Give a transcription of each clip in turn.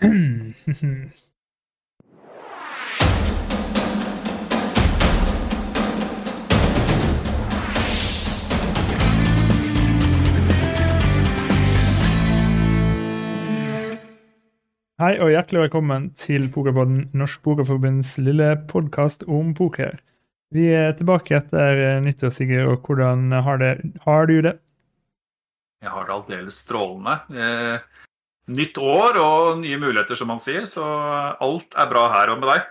Hei og hjertelig velkommen til Pokerpodden, Norsk Pokerforbunds lille podkast om poker. Vi er tilbake etter nyttår, Sigurd, og hvordan har, det, har du det? Jeg har det aldeles strålende. Eh, nytt år og nye muligheter, som man sier, så alt er bra her. Og med deg?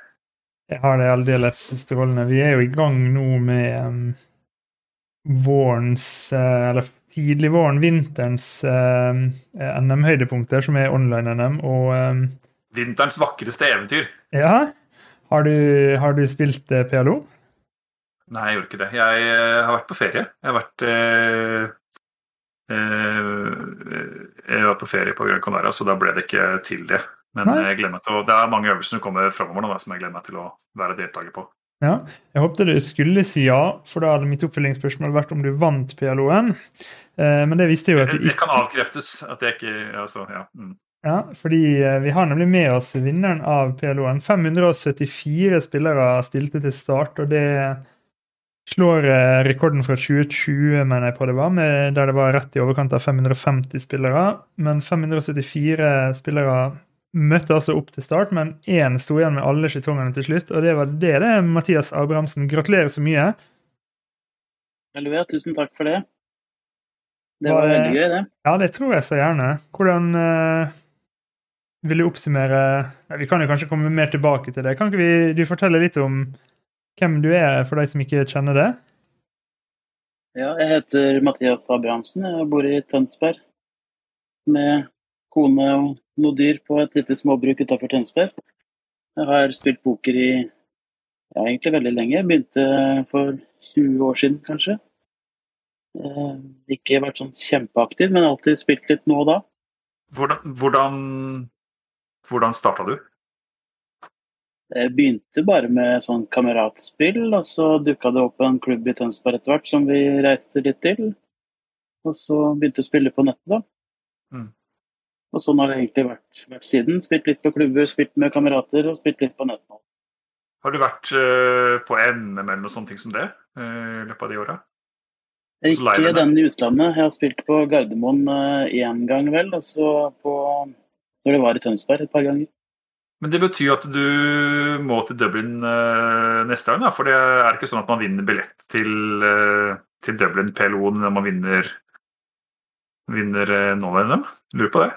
Jeg har det aldeles strålende. Vi er jo i gang nå med um, vårens, uh, eller tidlig våren, vinterens uh, NM-høydepunkter, som er online-NM, og um, Vinterens vakreste eventyr. Ja. Har du, har du spilt uh, PLO? Nei, jeg gjorde ikke det. Jeg har vært på ferie. Jeg har vært Jeg var på ferie på Gran Canaria, så da ble det ikke til det. Men Nei. jeg gleder meg til å, det er mange øvelser som kommer framover nå, som jeg gleder meg til å være deltaker på. Ja, jeg håpte du skulle si ja, for da hadde mitt oppfølgingsspørsmål vært om du vant PLO-en. Eh, men det visste jo at du Det kan avkreftes at jeg ikke altså, ja. Mm. Ja, fordi eh, vi har nemlig med oss vinneren av PLO-en. 574 spillere stilte til start, og det slår eh, rekorden fra 2020, mener jeg på det var, med, der det var rett i overkant av 550 spillere. Men 574 spillere møtte altså opp til start, men én sto igjen med alle skjetongene til slutt, og det var det, det, Mathias Abrahamsen. Gratulerer så mye. Halleluja, tusen takk for det. Det Var var det- veldig gøy, det. Ja, det tror jeg så gjerne. Hvordan eh, vil du oppsummere Nei, Vi kan jo kanskje komme mer tilbake til det. Kan ikke vi, du fortelle litt om hvem du er, for de som ikke kjenner det? Ja, jeg heter Mathias Abrahamsen. Jeg bor i Tønsberg med kone og noe dyr på et lite småbruk utafor Tønsberg. Jeg har spilt poker i ja, egentlig veldig lenge. Jeg begynte for 20 år siden, kanskje. Eh, ikke vært sånn kjempeaktiv, men alltid spilt litt nå og da. Hvordan, hvordan, hvordan starta du? Jeg begynte bare med sånn kameratspill, og så dukka det opp en klubb i Tønsberg etter hvert som vi reiste litt til. Og så begynte jeg å spille på nettet, da. Mm. Og sånn har det egentlig vært, vært siden. Spilt litt på klubber, spilt med kamerater og spilt litt på nett nå. Har du vært uh, på NM eller noe sånt ting som det i i løpet av de åra? Ikke den i utlandet. Jeg har spilt på Gardermoen én gang, vel. Og så på når det var i Tønsberg et par ganger. Men det betyr at du må til Dublin eh, neste gang, da? For det er ikke sånn at man vinner billett til, eh, til Dublin PLO når man vinner, vinner uh, NM? Lurer på det.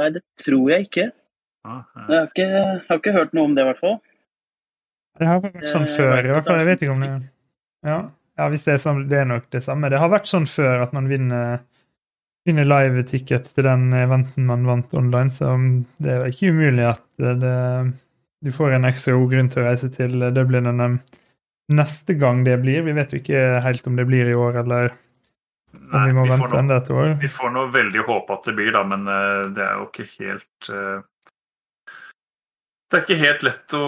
Nei, det tror jeg ikke. Ja, eh. Jeg har ikke, jeg har ikke hørt noe om det, i hvert fall. Det har vært sånn Jeg før, i hvert fall. Jeg vet ikke om det. Ja, ja hvis det er, sånn, det er nok det samme. Det har vært sånn før at man vinner, vinner live-ticket til den eventen man vant online, så det er ikke umulig at det, du får en ekstra god grunn til å reise til Dublin NM neste gang det blir. Vi vet jo ikke helt om det blir i år, eller om Nei, vi må vi vente enda et år. Vi får nå veldig håpe at det blir, da, men eh, det er jo ikke helt eh, Det er ikke helt lett å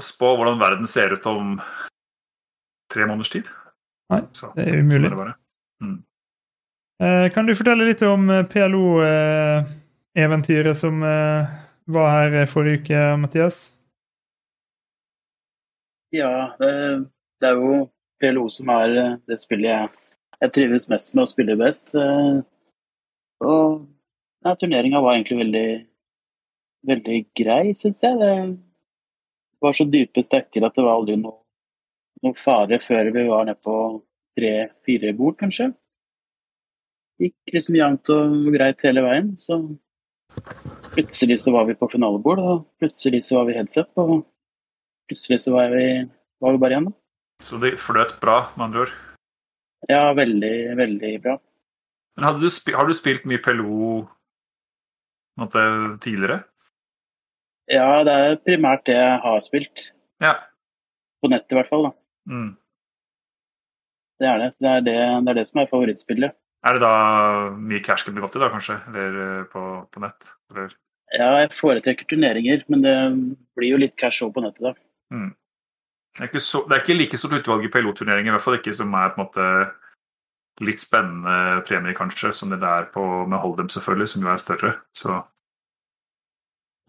spå hvordan verden ser ut om tre måneders tid. Nei, Så, det er umulig. sånn det bare. Eh, kan du fortelle litt om PLO-eventyret som eh, var her eh, forrige uke, Mathias? Ja, det, er jo PLO som er eh, det spillet jeg, jeg trives mest med og spiller best. Eh, Og ja, turneringa var egentlig veldig, veldig grei, syns jeg. Det var så dype stekker at det var aldri noe, noe fare før vi var nede på tre-fire bord, kanskje. Gikk liksom jevnt og greit hele veien. Så plutselig så var vi på finalebord, og plutselig så var vi headsup, og plutselig så var vi, var vi bare igjen. Da. Så det fløt bra, med andre ord. Ja, veldig, veldig bra. Men du har du spilt mye PLO måtte, tidligere? Ja, det er primært det jeg har spilt. Ja. På nett i hvert fall. da. Mm. Det er det. Det er det, det, er det som er favorittspillet. Er det da mye cash kan bli gått i, da, kanskje? Eller eh, på, på nett? Eller? Ja, jeg foretrekker turneringer, men det blir jo litt cash òg på nettet, da. Mm. Det, er så, det er ikke like stort utvalg i PLO-turneringer, i hvert fall ikke som er på en måte litt spennende premier, kanskje, som det er på med Hold'em, selvfølgelig, som jo er større. Så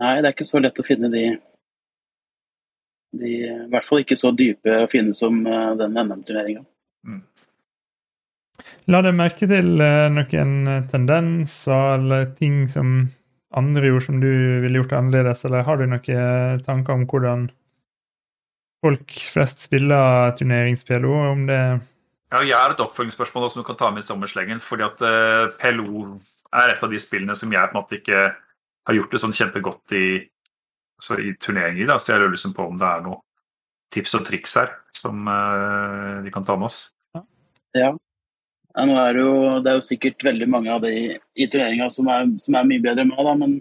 Nei, det er ikke så lett å finne de de, I hvert fall ikke så dype å finne som eh, den NM-turneringa. Mm. La deg merke til eh, noen tendenser eller ting som andre gjorde som du ville gjort annerledes, eller har du noen tanker om hvordan folk flest spiller turnerings-PLO? Om det Ja, jeg har et oppfølgingsspørsmål som du kan ta med i sommerslengen. fordi at eh, PLO er et av de spillene som jeg på en måte ikke har gjort det sånn kjempegodt i, altså i turneringer. Da. Så jeg lurer liksom på om det er noen tips og triks her som uh, vi kan ta med oss. Ja. Ja nå er det, jo, det er jo sikkert veldig mange av de i turneringa som, som er mye bedre enn meg, da, men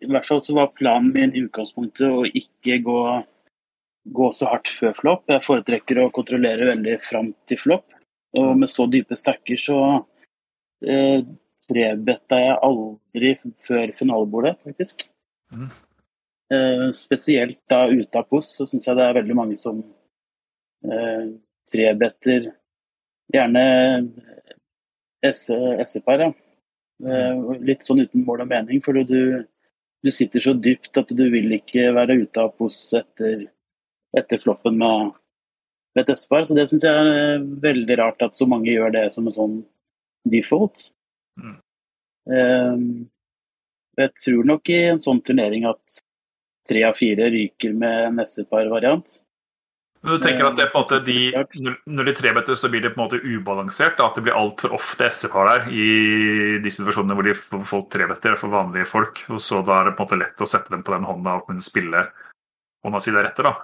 i hvert fall så var planen min i utgangspunktet å ikke gå, gå så hardt før flopp. Jeg foretrekker å kontrollere veldig fram til flopp. Og med så dype stacker så eh, trebetta jeg aldri før finalebordet, faktisk. Mm. Eh, spesielt da ute av pos, så syns jeg det er veldig mange som eh, trebetter gjerne SE-par, ja. Eh, litt sånn uten mål og mening, for du, du sitter så dypt at du vil ikke være ute av pos etter, etter floppen med, med et SE-par. Så det syns jeg er veldig rart at så mange gjør det som en sånn default. Mm. Eh, jeg tror nok i en sånn turnering at tre av fire ryker med en S-par-variant. Men du tenker at det måte Eh, de, når de trebetter, så blir det på en måte ubalansert? Da, at det blir altfor ofte SE-par der i de situasjonene hvor de får trebeter trebetter for vanlige folk. Og så da er det på en måte lett å sette dem på den hånda og kunne spille hånda si deretter, da.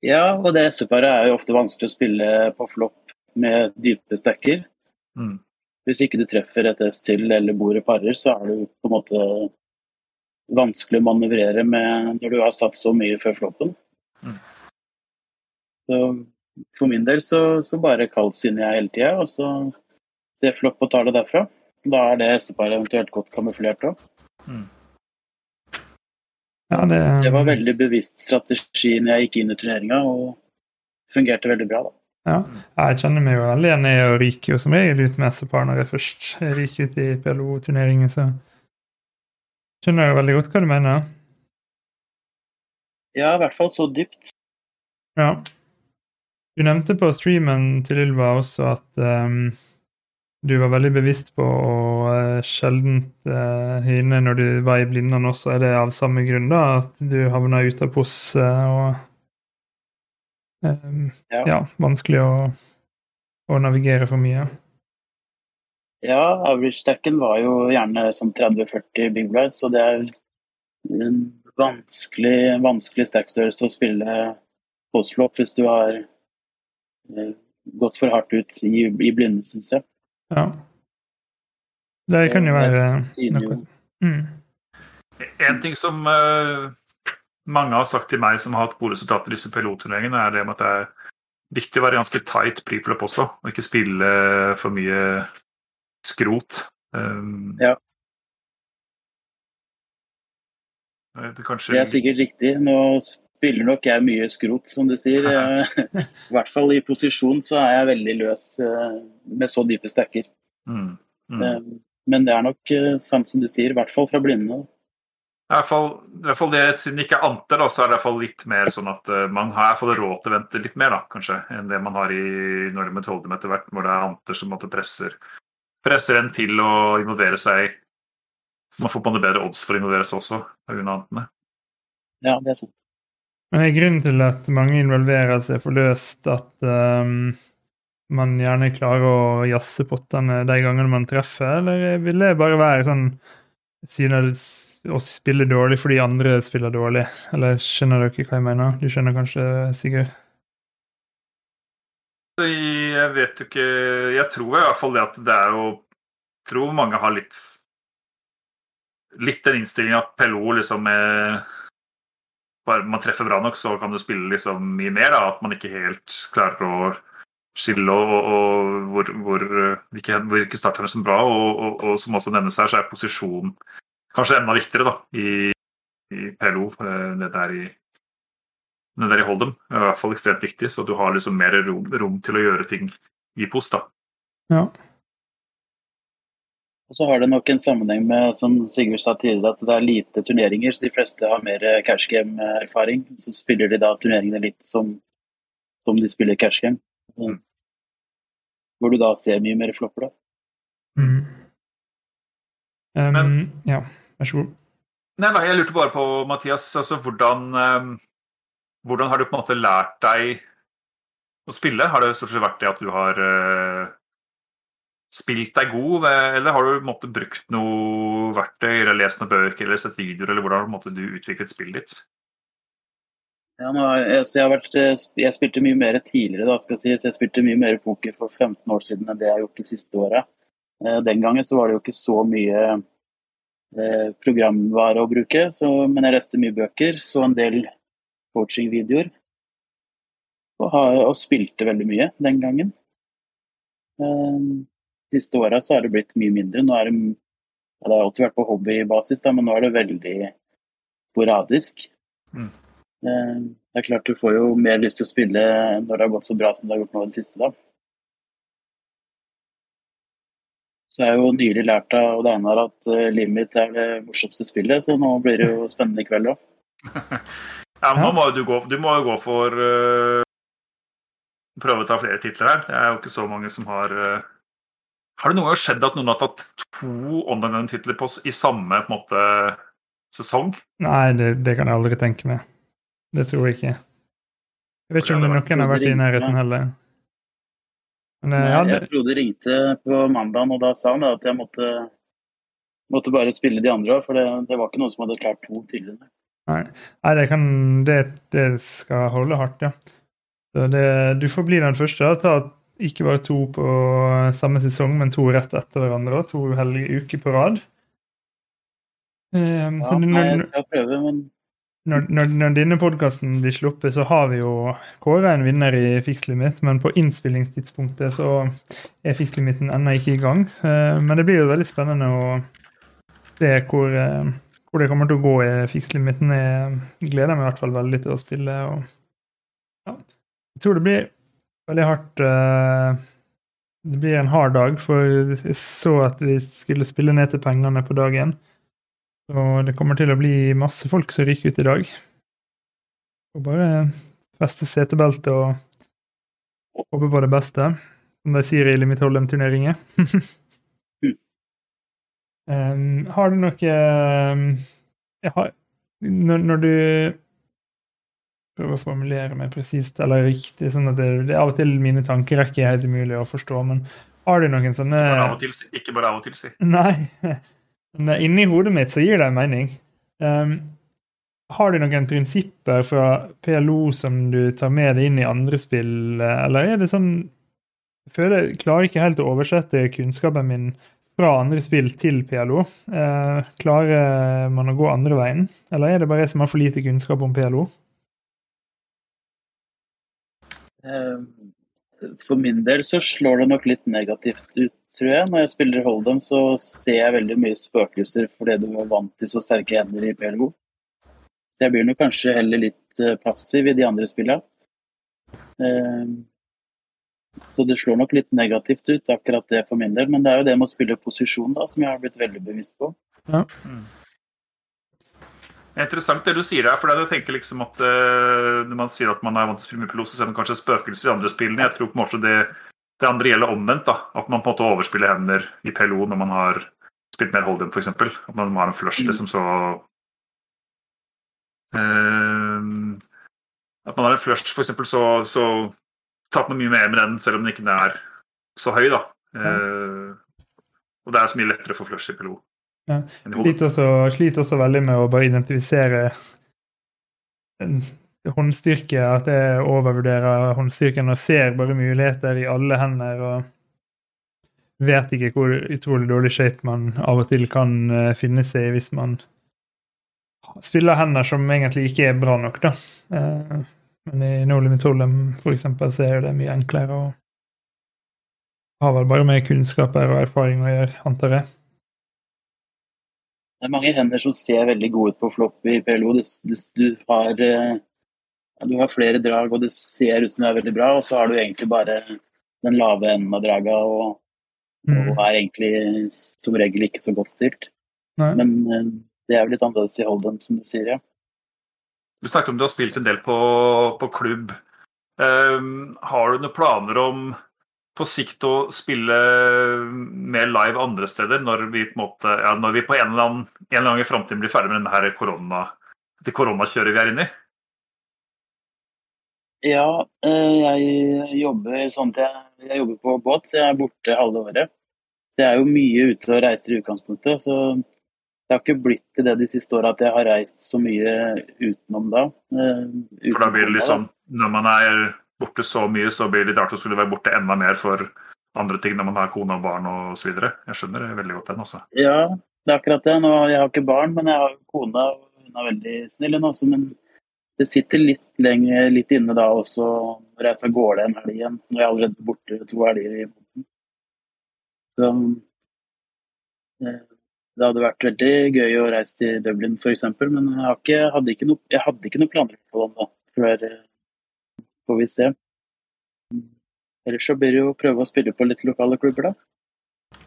Ja, og det SE-paret er jo ofte vanskelig å spille på flopp med dype stacker. Mm. Hvis ikke du treffer et S til eller bor i parer, så er jo på en måte vanskelig å manøvrere med når du har satt så mye før floppen. Mm. Så for min del så, så bare kaldsyner jeg hele tida, og så ser flopp og tar det derfra. Da er det S-paret eventuelt godt kamuflert òg. Ja, det, Det var veldig bevisst strategi når jeg gikk inn i turneringa, og fungerte veldig bra. da. ja. Jeg kjenner meg jo veldig igjen i å ryke jo som regel ut med S-par når jeg først ryker ut i PLO-turneringen, så skjønner jeg jo veldig godt hva du mener. Ja, i hvert fall så dypt. Ja. Du nevnte på streamen til Ylva også at um, du var veldig bevisst på å uh, sjeldent uh, hyne når du var i blindene også. Er det av samme grunn, da, at du havna ute av pos uh, og um, Ja. ja, vanskelig å, å navigere for mye? Ja, average-stacken var jo gjerne sånn 30-40 big blind, så det er en vanskelig, vanskelig stackstørrelse å spille postflop hvis du har eh, gått for hardt ut i, i blinde, syns jeg. Ja. Det kan jo være synes jo- noe. Mm. En ting som uh, mange har sagt til meg som har hatt gode resultater i disse pilotturneringene, er det med at det er viktig å være ganske tight preflop også, og ikke spille for mye skrot. Um, Ja. Det, Kanskje Det er sikkert riktig. Nå spiller nok jeg mye skrot, som du sier. Eh, I hvert fall i posisjon så er jeg veldig løs eh, med så dype stacker. mm, mm. Eh, Men det er nok sant som du sier, i hvert fall fra blinde. I hvert fall, i hvert fall det, Siden det ikke er anter, da, så er det i hvert fall litt mer sånn at man har fall råd til å vente litt mer da, kanskje, enn det man har i Norge med Toldum etter hvert, hvor det er anter som måtte presser, presser en til å involvere seg. Man får på en bedre odds for å involvere seg også. av antene. Ja, det er sant. Men er grunnen til at mange involverer seg for løst at um, man gjerne klarer å jazze pottene de gangene man treffer, eller vil det bare være sånn synes å spille dårlig fordi andre spiller dårlig? Eller skjønner dere hva jeg mener? Du skjønner kanskje, Sigurd? Jeg vet jo ikke Jeg tror i hvert fall det at det er jo tror mange har litt Litt den innstillinga at PLO liksom er Bare man treffer bra nok, så kan du spille liksom mye mer. Da. At man ikke helt klarer å skille og, og, hvor, hvor, hvilke, hvilke starter som bra. Og, og, og som også nevnes her, så er posisjon kanskje enda viktigere da, i, i PLO. eh, Det der i det der i Hold'em er i hvert fall ekstremt viktig, så du har liksom mer rom, rom til å gjøre ting i post. da. Ja. Og så har det nok en sammenheng med som Sigurd sa tidligere, at det er lite turneringer. så De fleste har mer cash game-erfaring. Så spiller de da turneringene litt som, som de spiller cash game. Mm. Hvor du da ser mye mer flopper, da. Mm. Um, Men, ja, vær så god. Nei, nei, jeg lurte bare på, Mathias, altså hvordan, um, hvordan har du på en måte lært deg å spille? Har det stort sett vært det at du har uh, spilt deg god, eller har du måtte, brukt noe verktøy, eller lest noen bøker eller sett videoer, eller hvordan måtte, du utviklet spillet ditt? Ja, jeg, jeg, vært, eh, jeg, spilte mye mer tidligere, da, skal jeg si. Så jeg spilte mye mer poker for 15 år siden enn det jeg har gjort de siste åra. Eh, den gangen så var det jo ikke så mye eh, programvare å bruke, så, men jeg leste mye bøker, så en del coaching-videoer. Og, og, spilte veldig mye den gangen. Um, siste åra så har det blitt mye mindre. Nå er det, ja, det har alltid vært på hobbybasis, da, men nå er det veldig sporadisk. Mm. Eh, det er klart Du får jo mer lyst til å spille når det har gått så bra som det har gjort nå i det siste. da. Så jeg har jo nylig lært av Odd Einar at uh, livet mitt er det morsomste spillet, så nå blir det jo spennende i kveld òg. ja, men nå må du, gå, du må jo gå for uh, Prøve å ta flere titler her. Det er jo ikke så mange som har uh, har det noen gang skjedd at noen har tatt to online-titler i samme på måte, sesong? Nei, det, det, kan jeg aldri tenke meg. Det tror jeg ikke. Jeg vet ikke om det noen har vært i nærheten heller. Men, Nei, ja, det... Jeg Frode ringte på mandag, og da sa han at jeg måtte, måtte bare spille de andre òg, for det, det, var ikke noen som hadde klart to tidligere. Nei, Nei det, kan, det, det, skal holde hardt, ja. du får bli den første. Ta ikke bare to på samme sesong, men to rett etter hverandre. To uheldige uker på rad. Um, ja, når, jeg skal prøve, men når, når, når denne podkasten blir sluppet, så har vi jo kåra en vinner i fikslimit, men på innspillingstidspunktet så er fikslimiten ennå ikke i gang. Uh, men det blir jo veldig spennende å se hvor, uh, hvor det kommer til å gå i fikslimiten. Jeg gleder meg i hvert fall veldig til å spille. Og, ja. Jeg tror det blir veldig hardt uh, Det blir en hard dag, for jeg så at vi skulle spille ned til pengene på dagen. Og det kommer til å bli masse folk som ryker ut i dag. Og bare feste setebeltet og håpe på det beste, som de sier i Limit Hold'em-turneringer. um, har du noe um, har, når, når, du prøve å formulere meg presist eller riktig. sånn at det, det Av og til mine tankerekker er helt umulig å forstå, men har du noen sånne Ikke bare av og til, ikke bare av og til si. Nei. Men inni hodet mitt så gir det mening. Um, har du noen prinsipper fra PLO som du tar med deg inn i andre spill, eller er det sånn Jeg føler jeg klarer ikke helt å oversette kunnskapen min fra andre spill til PLO. Uh, klarer man å gå andre veien, eller er det bare jeg som har for lite kunnskap om PLO? Eh, for min del så slår det nok litt negativt ut, tror jeg. Når jeg spiller Hold'em, så ser jeg veldig mye spøkelser fordi du var vant til så sterke hender i PLO. Så jeg blir nok kanskje heller litt eh, passiv i de andre spillene. Eh, så det slår nok litt negativt ut, akkurat det for min del. Men det er jo det med å spille posisjon da, som jeg har blitt veldig bevisst på. Ja. Mm. Det er interessant det du sier der. for jeg tenker liksom at uh, Når man sier at man er vant til spille så ser man kanskje spøkelser i andre spillene. Jeg tror på en måte det, det andre gjelder omvendt. da, At man på en måte overspiller hender i PLO når man har spilt mer Holden, f.eks. At man har en flush liksom så uh, At man har en flush, f.eks., så, så taper man mye mer med den selv om den ikke er så høy. da. Uh, og det er så mye lettere for flush i PLO. Ja. Sliter, også, sliter også veldig med å bare identifisere håndstyrke, at jeg overvurderer håndstyrken og ser bare muligheter i alle hender. og Vet ikke hvor utrolig dårlig shape man av og til kan uh, finne seg i hvis man spiller hender som egentlig ikke er bra nok. da. Uh, men i No Limit Hold'em f.eks. så er det mye enklere og har vel bare med kunnskaper og erfaring å gjøre, antar jeg. Det er mange hender som ser veldig gode ut på flopp i PLO. Du, du, du, har, ja, du, har, flere drag, og det ser ut som det er veldig bra. Og så har du egentlig bare den lave enden av draga. Og Mm. Og er egentlig som regel ikke så godt stilt. Nei. Men eh, det er jo litt annerledes i Holden, som du sier, ja. Du snakket om du har spilt en del på, på klubb. Um, har du noen planer om på sikt å spille mer live andre steder, når vi på, en måte, ja, vi på en eller annen, en eller annen framtiden blir ferdig med denne korona, det koronakjøret vi er inne i? Ja, eh, jeg jobber sånn at jeg, jeg jobber på båt, så jeg er borte halve året. Så jeg er jo mye ute og reiser i utgangspunktet. Så det har ikke blitt til det de siste åra at jeg har reist så mye utenom da. Utenom For da blir det liksom, når man er borte så mye, så blir det litt rart å skulle være borte enda mer for andre ting når man har kone og barn osv. Jeg skjønner det veldig godt den, altså. Ja, det er akkurat det. Nå, jeg har ikke barn, men jeg har kone, og hun er veldig snill hun også. Men det sitter litt lenger litt inne da også å reise av gårde en helg igjen. Når jeg er allerede borte to helger i måneden. Så eh, det hadde vært veldig gøy å reise til Dublin f.eks., men jeg, ikke, hadde ikke noe, jeg hadde ikke noe planer på det. Før eh, får vi se. Ellers så blir det jo å prøve å spille på litt lokale klubber, da.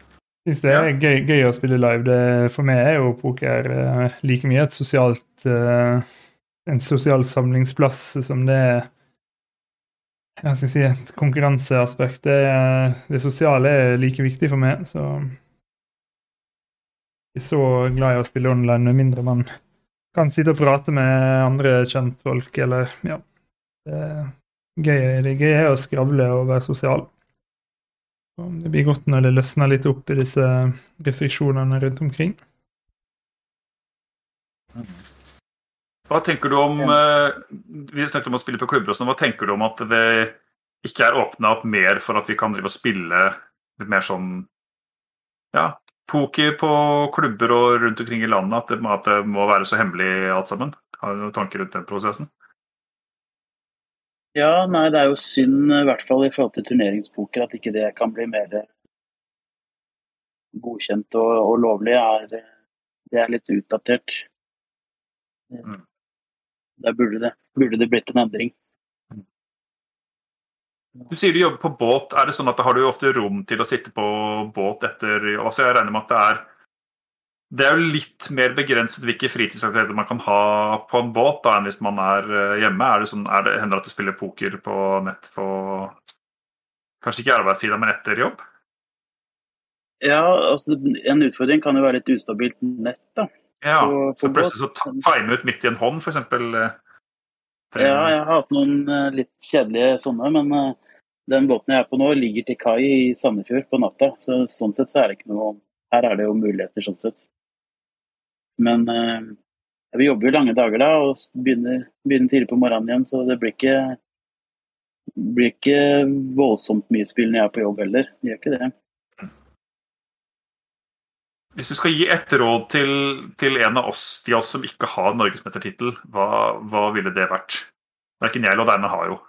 Syns det er gøy, gøy å spille live. Det, for meg er jo poker eh, like mye et sosialt eh, en sosial samlingsplass som det er hva skal jeg si, et konkurranseaspekt. Det, det sosiale er like viktig for meg, så jeg er så glad i å spille online, med mindre man kan sitte og prate med andre kjentfolk, eller ja. Det, gøy, det gøye er å skravle og være sosial. Det blir godt når det løsner litt opp i disse restriksjonene rundt omkring. Hva tenker du om eh, Vi snakket om å spille på klubber og sånn. Hva tenker du om at det ikke er åpna opp mer for at vi kan drive og spille litt mer sånn ja, poker på klubber og rundt omkring i landet? At det, at det må være så hemmelig alt sammen? Har du noen tanker rundt den prosessen? Ja, nei, det er jo synd, i hvert fall i forhold til turneringspoker, at ikke det kan bli mer godkjent og, og lovlig. Er, det er litt utdatert. Mm. Der burde det, burde det blitt en endring. Du sier du jobber på båt. Er det sånn at Har du ofte rom til å sitte på båt etter altså Jeg regner med at det er det er jo litt mer begrenset hvilke fritidsaktiviteter man kan ha på en båt da, enn hvis man er eh, hjemme. Er det sånn, er det, hender det at du spiller poker på nett på Kanskje ikke arbeidssida, men etter jobb? Ja, altså En utfordring kan jo være litt ustabilt nett. da. Ja, På- på Så plutselig så båt. time ut midt i en hånd, f.eks. Ja, jeg har hatt noen eh, litt kjedelige sånne, men eh, den båten jeg er på nå, ligger til kai i Sandefjord på natta. Så sånn sett så er det ikke noe Her er det jo muligheter, sånn sett. Men eh, vi jobber jo lange dager da, og begynner, begynner tidlig på morgenen igjen, så det blir ikke blir ikke voldsomt mye spill når jeg er på jobb heller. Det gjør ikke det. Hvis du skal gi et råd til, til en av oss, de av oss som ikke har norgesmestertittel, hva, hva ville det vært? Verken jeg eller Deine har jo.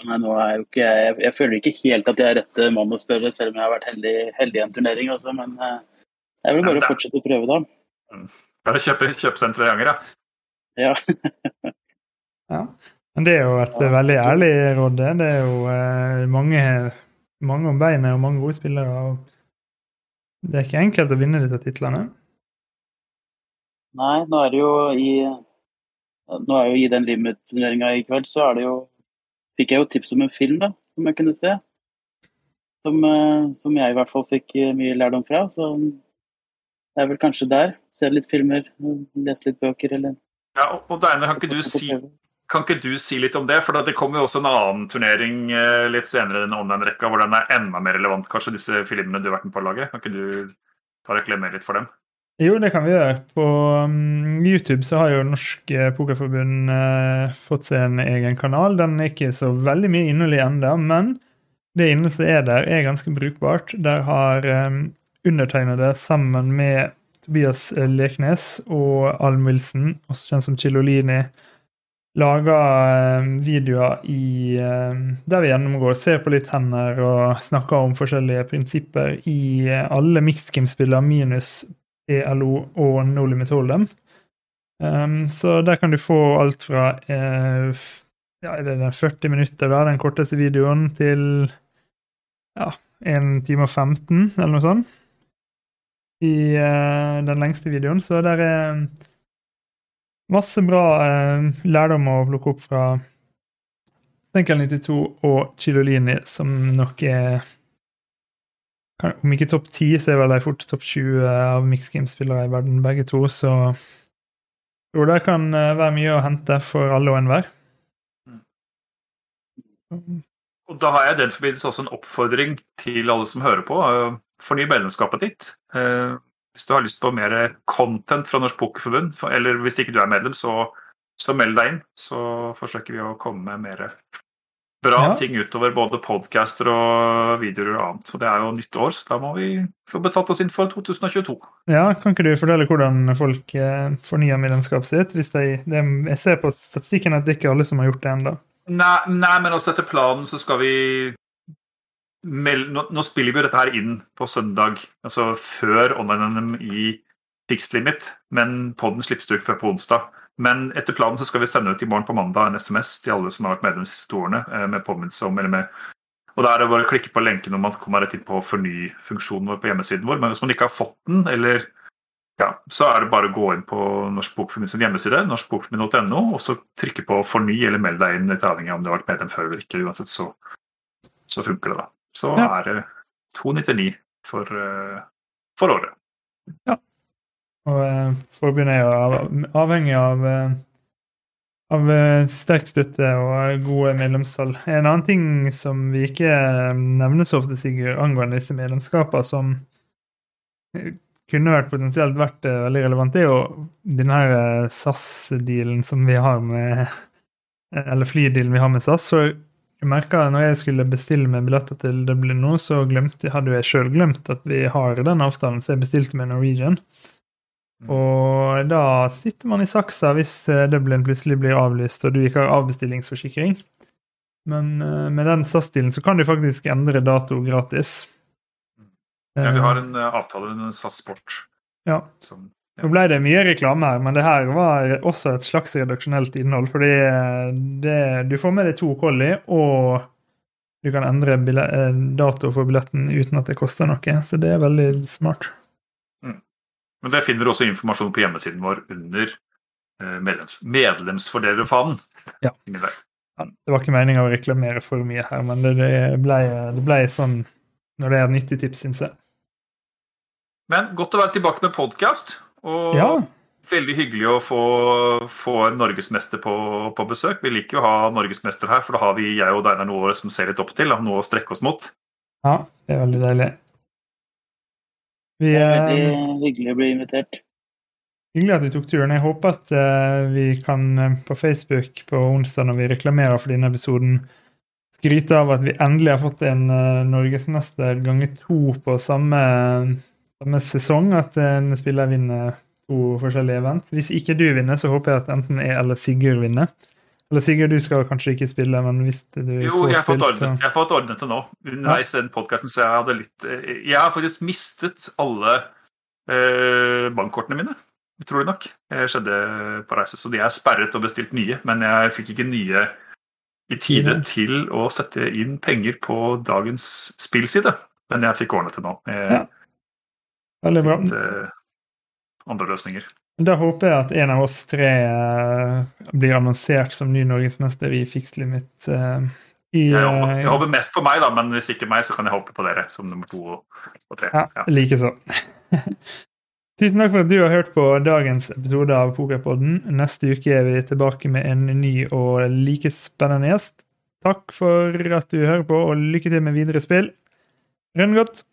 Nei, nå er jo ikke, jeg, jeg føler ikke helt at jeg er rette mann å spørre, selv om jeg har vært heldig, heldig i en turnering. Altså, men eh, jeg vil bare ja, fortsette å prøve, da. Bare kjøpe, kjøpe i Anger, ja. Ja. Ja. Men det er jo et Ja. veldig ærlig råd. Det Det er jo eh, mange, mange om beinet og mange gode spillere. og Det er ikke enkelt å vinne disse titlene. Nei, nå er det jo i Nå er jo i den limit-turneringa i kveld, så er det jo Fikk jeg jo tips om en film, da, som jeg kunne se. Som, eh, som jeg i hvert fall fikk eh, mye lærdom fra. Så det er vel kanskje der. Se litt filmer, lese litt bøker, eller ja og, Deiner, kan ikke, du si, kan ikke du si litt om det? For det kommer jo også en annen turnering eh, litt senere i denne online-rekka hvor den er enda mer relevant, kanskje, disse filmene du har vært med på å lage. Kan ikke du ta reklamere litt for dem? Jo, det kan vi gjøre. På um, YouTube så har jo Norsk Pokerforbund eh, fått seg en egen kanal. Den er ikke så veldig mye innhold i enda, men det innholdet som er der, er ganske brukbart. Der har um, undertegnede sammen med Tobias Leknes og Alm Wilson, også kjent som Chilolini, laga eh, videoer i, eh, der vi gjennomgår, ser på litt hender og snakker om forskjellige prinsipper i eh, alle mixed game-spillere minus ELO og No Limit Hold'em. Um, så der kan du få alt fra eh, ja, det den 40 minutter, da, den korteste videoen, til ja, 1 time og 15, eller noe sånt, i uh, den lengste videoen. Så det er masse bra uh, lærdom å plukke opp fra Stenkel 92 og Chilolini, som nok er kan- Om ikke topp 10, så er vel de fort topp 20 av mixed game-spillere i verden, begge to. Så jo, det kan eh, være mye å hente for alle og enhver. Og da har jeg i den forbindelse også en oppfordring til alle som hører på. Forny medlemskapet ditt. Eh, Hvis du har lyst på mer content fra Norsk Pokerforbund, eller hvis ikke du er medlem, så, så meld deg inn. Så forsøker vi å komme med mer bra Ja. ting utover både podcaster og videoer og annet. Så det er jo nytt år, så da må vi få betalt oss inn for 2022. Ja, Kan ikke du fortelle hvordan folk eh, fornyer medlemskapet sitt? Hvis de, de, jeg ser på statistikken at det ikke er alle som har gjort det ennå. Nei, nei, men også etter planen så skal vi nå, nå spiller vi jo dette her inn på søndag, altså før online-NM i Fixed Limit, men podden slippes ikke før på onsdag. Men etter planen så skal vi sende ut i morgen på mandag en SMS til alle som har vært medlem de siste to årene. eh, med påminnelse om, eller med og da er det bare å klikke på lenken når man kommer rett inn på forny-funksjonen vår på hjemmesiden vår. Men hvis man ikke har fått den, eller ja, så er det bare å gå inn på Norsk Bokforbund hjemmeside, norskbokforbund.no, og så trykke på 'forny' eller meld deg inn, litt avhengig av om du har vært medlem før eller ikke. Uansett så, så funker det, da. Så Ja. er det 299 for, eh, for året. Og eh, forbundet er avhengig av, eh, av sterk støtte og gode medlemstall. En annen ting som vi ikke nevner så ofte, Sigurd, angående disse medlemskapene, som kunne vært potensielt vært veldig relevant, det er jo denne SAS-dealen som vi har med Eller flydealen vi har med SAS. For jeg merka når jeg skulle bestille meg billetter til Dublin nå, så glemte, hadde jo jeg sjøl glemt at vi har den avtalen, så jeg bestilte med Norwegian. Og da sitter man i saksa hvis eh, Dublin plutselig blir avlyst og du ikke har avbestillingsforsikring. Men eh, med den SAS-stilen så kan du faktisk endre dato gratis. Ja, vi har Eh, en eh, avtale med SAS Sport. Ja. Som, Nå ble det mye reklame her, men det her var også et slags redaksjonelt innhold. Fordi eh, det, du får med deg to collie, og du kan endre eh, dato for billetten uten at det koster noe. Så det er veldig smart. Men der finner du også informasjon på hjemmesiden vår under eh, medlems, medlemsfordelerfanen. Ja. Ja, Det var ikke meninga å reklamere for mye her, men det, det, ble, det ble sånn når det er et nyttig tips, syns jeg. Men godt å være tilbake med podkast. Og Ja, veldig hyggelig å få, få en norgesmester på, på besøk. Vi liker jo å ha norgesmester her, for da har vi jeg og Deinar noe som ser litt opp til. Noe å strekke oss mot. ja, det er veldig deilig. Vi, Det er eh, veldig hyggelig å bli invitert. hyggelig at du tok turen. Jeg håper at eh, vi kan eh, på Facebook på onsdag når vi reklamerer for denne episoden, skryte av at vi endelig har fått en uh, norgesmester ganger to på samme, samme sesong. At en spiller vinner to forskjellige event. Hvis ikke du vinner, så håper jeg at enten jeg eller Sigurd vinner. Eller Sigurd, du skal kanskje ikke spille, men hvis du Jo, får jeg har fått så ordnet, jeg har fått ordnet det nå. Underveis i den podkasten, så jeg hadde litt eh, Jeg har faktisk mistet alle eh, bankkortene mine. Utrolig nok. Det skjedde på reise, så de er sperret og bestilt nye. Men jeg fikk ikke nye i tide ja. til å sette inn penger på dagens spillside. Men jeg fikk ordnet det nå. Eh, Ja. Veldig bra. litt eh, andre løsninger. Da håper jeg at en av oss tre eh, blir annonsert som ny norgesmester i Fixed Limit. eh, i, Jeg håper, jeg håper mest på meg, da, men hvis ikke meg, så kan jeg håpe på dere som nummer to og tre. Ja, Ja. likeså. Tusen takk for at du har hørt på dagens episode av Pokerpodden. Neste uke er vi tilbake med en ny og like spennende gjest. Takk for at du hører på, og lykke til med videre spill. Rønn godt!